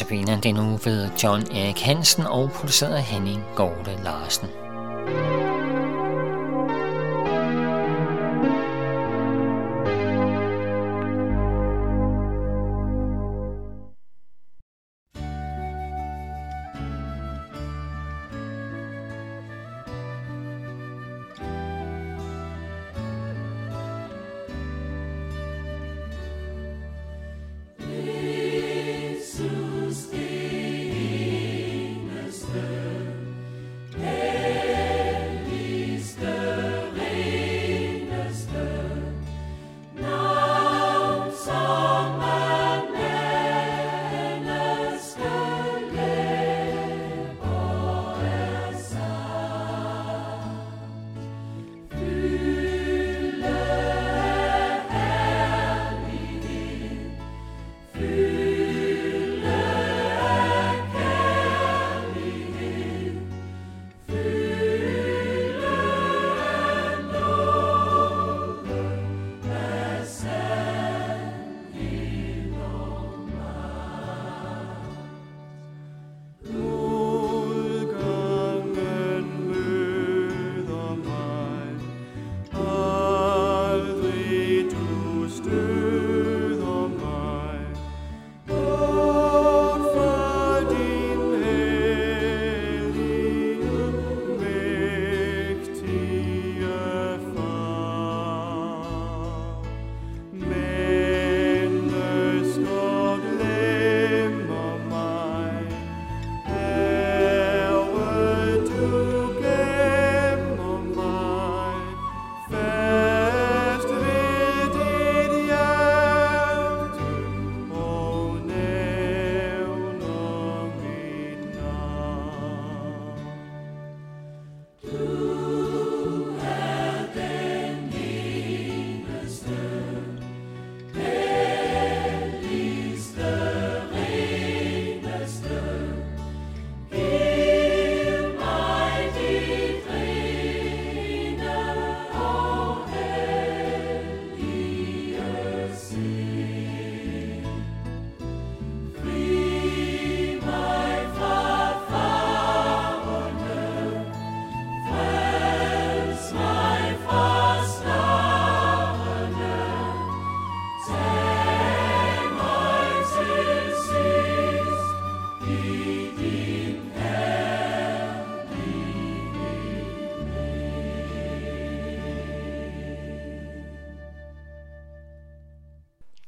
Notabene den uge ved John Erik Hansen og produceret af Henning Gorte Larsen.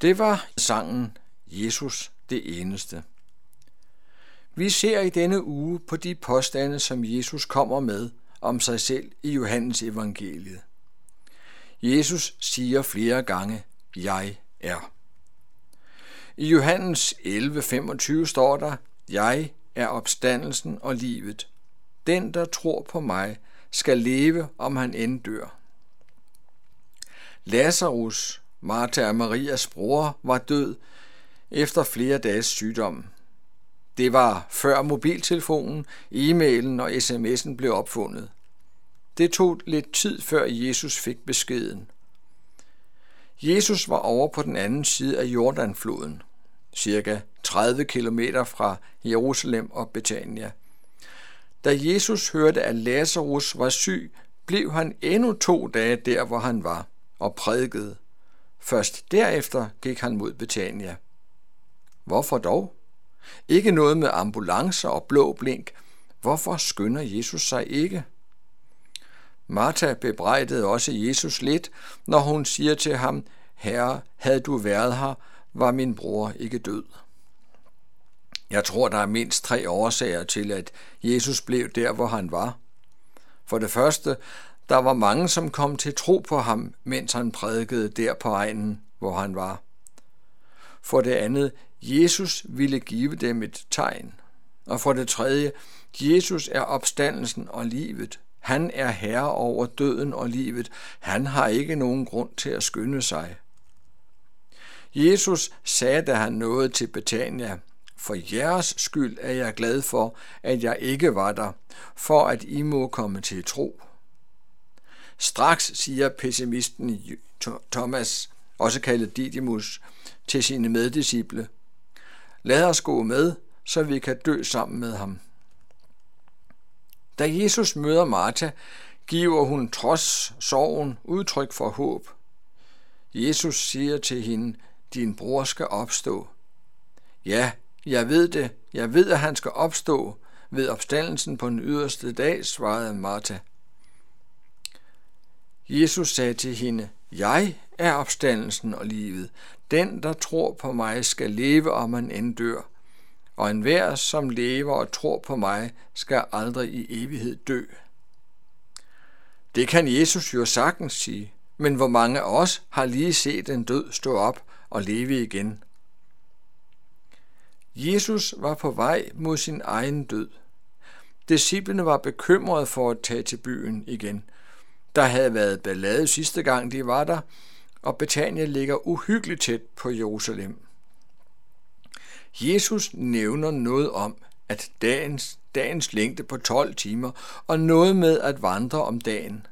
Det var sangen Jesus det eneste. Vi ser i denne uge på de påstande, som Jesus kommer med om sig selv i Johannes evangeliet. Jesus siger flere gange, jeg er. I Johannes 11:25 står der, jeg er opstandelsen og livet. Den, der tror på mig, skal leve, om han end dør. Lazarus Martha og Marias bror var død efter flere dages sygdom. Det var før mobiltelefonen, e-mailen og sms'en blev opfundet. Det tog lidt tid før Jesus fik beskeden. Jesus var over på den anden side af Jordanfloden, cirka 30 km fra Jerusalem og Betania. Da Jesus hørte, at Lazarus var syg, blev han endnu to dage der, hvor han var, og prædikede. Først derefter gik han mod Betania. Hvorfor dog? Ikke noget med ambulancer og blå blink. Hvorfor skynder Jesus sig ikke? Martha bebrejdede også Jesus lidt, når hun siger til ham, Herre, havde du været her, var min bror ikke død. Jeg tror, der er mindst tre årsager til, at Jesus blev der, hvor han var. For det første der var mange, som kom til tro på ham, mens han prædikede der på egnen, hvor han var. For det andet, Jesus ville give dem et tegn. Og for det tredje, Jesus er opstandelsen og livet. Han er herre over døden og livet. Han har ikke nogen grund til at skynde sig. Jesus sagde, da han nåede til Betania, for jeres skyld er jeg glad for, at jeg ikke var der, for at I må komme til tro. Straks siger pessimisten Thomas, også kaldet Didymus, til sine meddisciple, Lad os gå med, så vi kan dø sammen med ham. Da Jesus møder Martha, giver hun trods sorgen udtryk for håb. Jesus siger til hende, din bror skal opstå. Ja, jeg ved det. Jeg ved, at han skal opstå ved opstandelsen på den yderste dag, svarede Martha. Jesus sagde til hende, Jeg er opstandelsen og livet. Den, der tror på mig, skal leve, om man end dør. Og enhver, som lever og tror på mig, skal aldrig i evighed dø. Det kan Jesus jo sagtens sige, men hvor mange af os har lige set en død stå op og leve igen? Jesus var på vej mod sin egen død. Disciplene var bekymrede for at tage til byen igen. Der havde været ballade sidste gang de var der, og Betania ligger uhyggeligt tæt på Jerusalem. Jesus nævner noget om, at dagens, dagens længde på 12 timer, og noget med at vandre om dagen.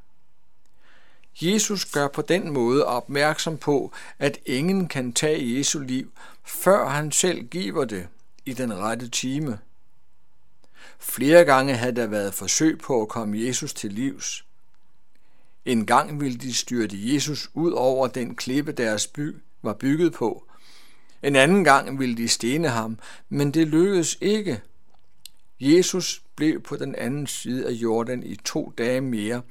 Jesus gør på den måde opmærksom på, at ingen kan tage Jesu liv, før han selv giver det i den rette time. Flere gange havde der været forsøg på at komme Jesus til livs. En gang ville de styrte Jesus ud over den klippe, deres by var bygget på. En anden gang ville de stene ham, men det lykkedes ikke. Jesus blev på den anden side af Jordan i to dage mere,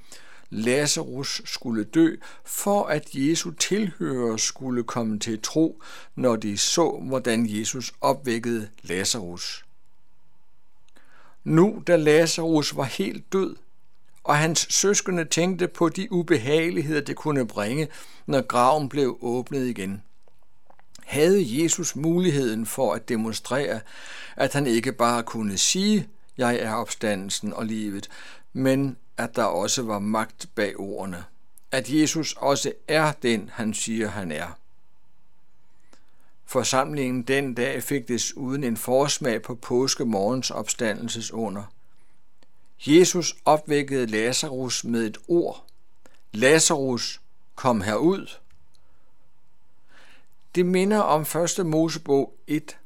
Lazarus skulle dø, for at Jesu tilhører skulle komme til tro, når de så, hvordan Jesus opvækkede Lazarus. Nu, da Lazarus var helt død, og hans søskende tænkte på de ubehageligheder, det kunne bringe, når graven blev åbnet igen, havde Jesus muligheden for at demonstrere, at han ikke bare kunne sige, jeg er opstandelsen og livet, men at der også var magt bag ordene. At Jesus også er den, han siger, han er. Forsamlingen den dag fik desuden en forsmag på påskemorgens opstandelsesunder. Jesus opvækkede Lazarus med et ord. Lazarus, kom herud. Det minder om 1. Mosebog 1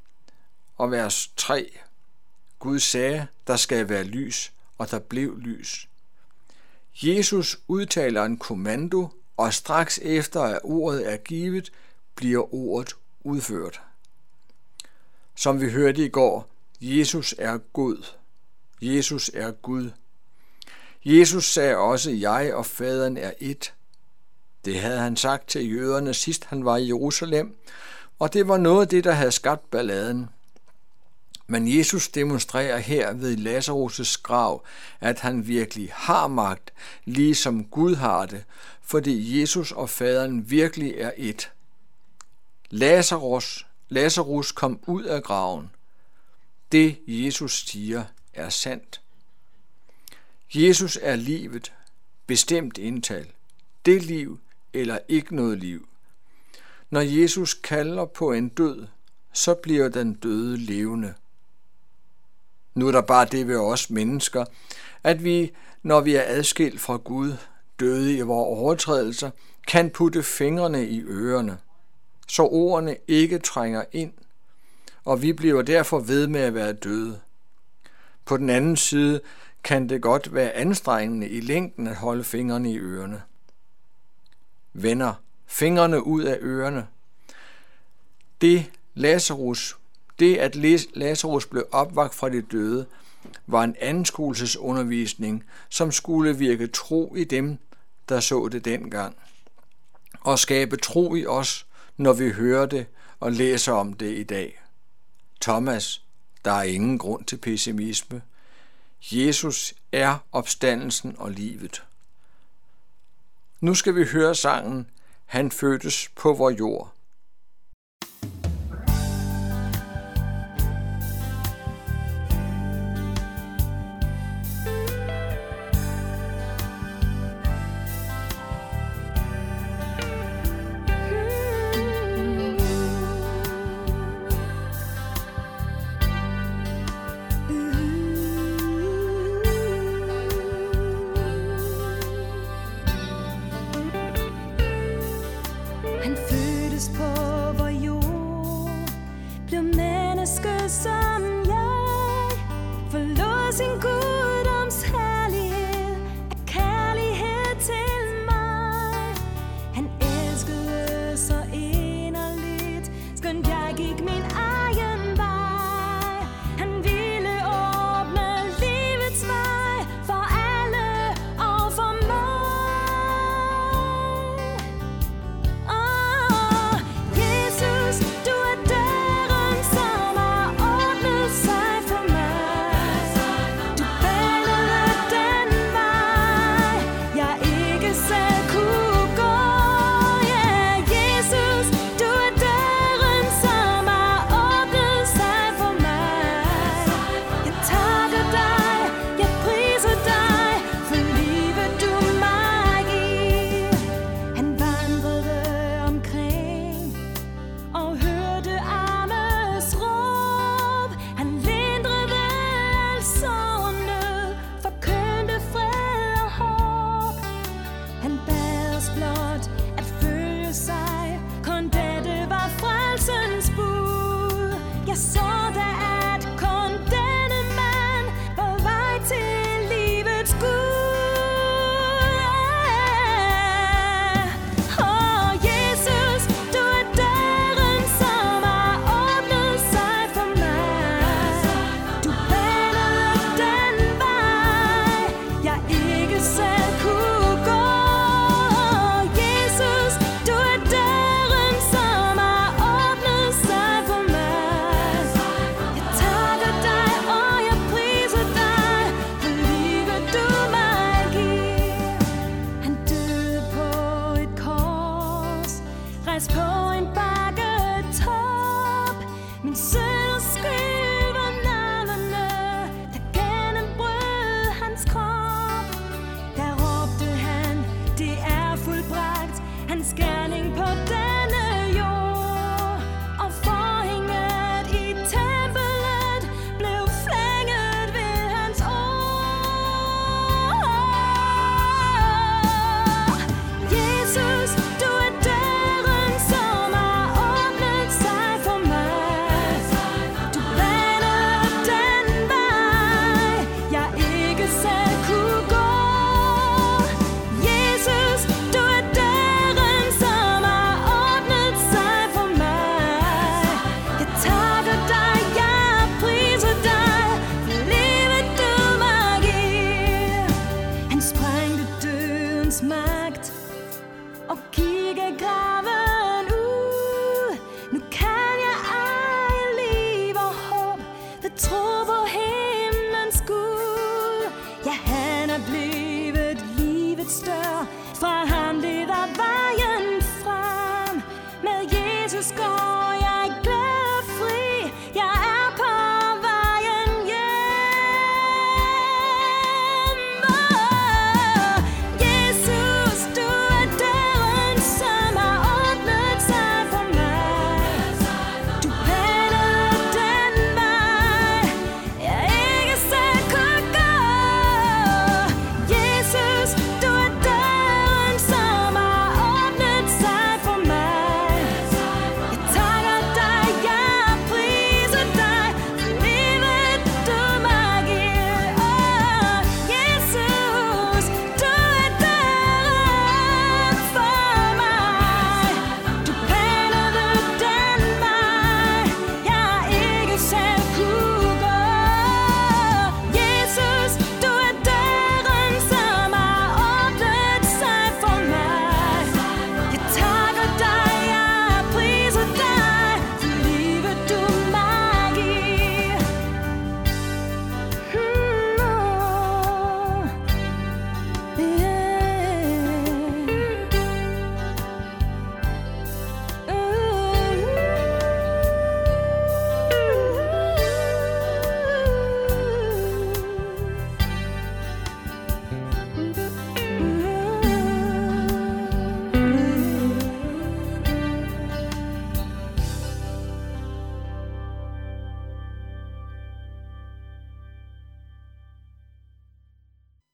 og vers 3. Gud sagde, der skal være lys, og der blev lys. Jesus udtaler en kommando, og straks efter at ordet er givet, bliver ordet udført. Som vi hørte i går, Jesus er god. Jesus er Gud. Jesus sagde også, jeg og faderen er et. Det havde han sagt til jøderne sidst han var i Jerusalem, og det var noget af det, der havde skabt balladen. Men Jesus demonstrerer her ved Lazarus' grav, at han virkelig har magt, ligesom Gud har det, fordi Jesus og faderen virkelig er et. Lazarus, Lazarus kom ud af graven. Det Jesus siger er sandt. Jesus er livet, bestemt indtal. Det liv eller ikke noget liv. Når Jesus kalder på en død, så bliver den døde levende. Nu er der bare det ved os mennesker, at vi, når vi er adskilt fra Gud, døde i vores overtrædelser, kan putte fingrene i ørerne, så ordene ikke trænger ind, og vi bliver derfor ved med at være døde. På den anden side kan det godt være anstrengende i længden at holde fingrene i ørerne. Venner, fingrene ud af ørerne. Det Lazarus det, at Lazarus blev opvagt fra de døde, var en anskuelsesundervisning, som skulle virke tro i dem, der så det dengang, og skabe tro i os, når vi hører det og læser om det i dag. Thomas, der er ingen grund til pessimisme. Jesus er opstandelsen og livet. Nu skal vi høre sangen Han fødtes på vor jord.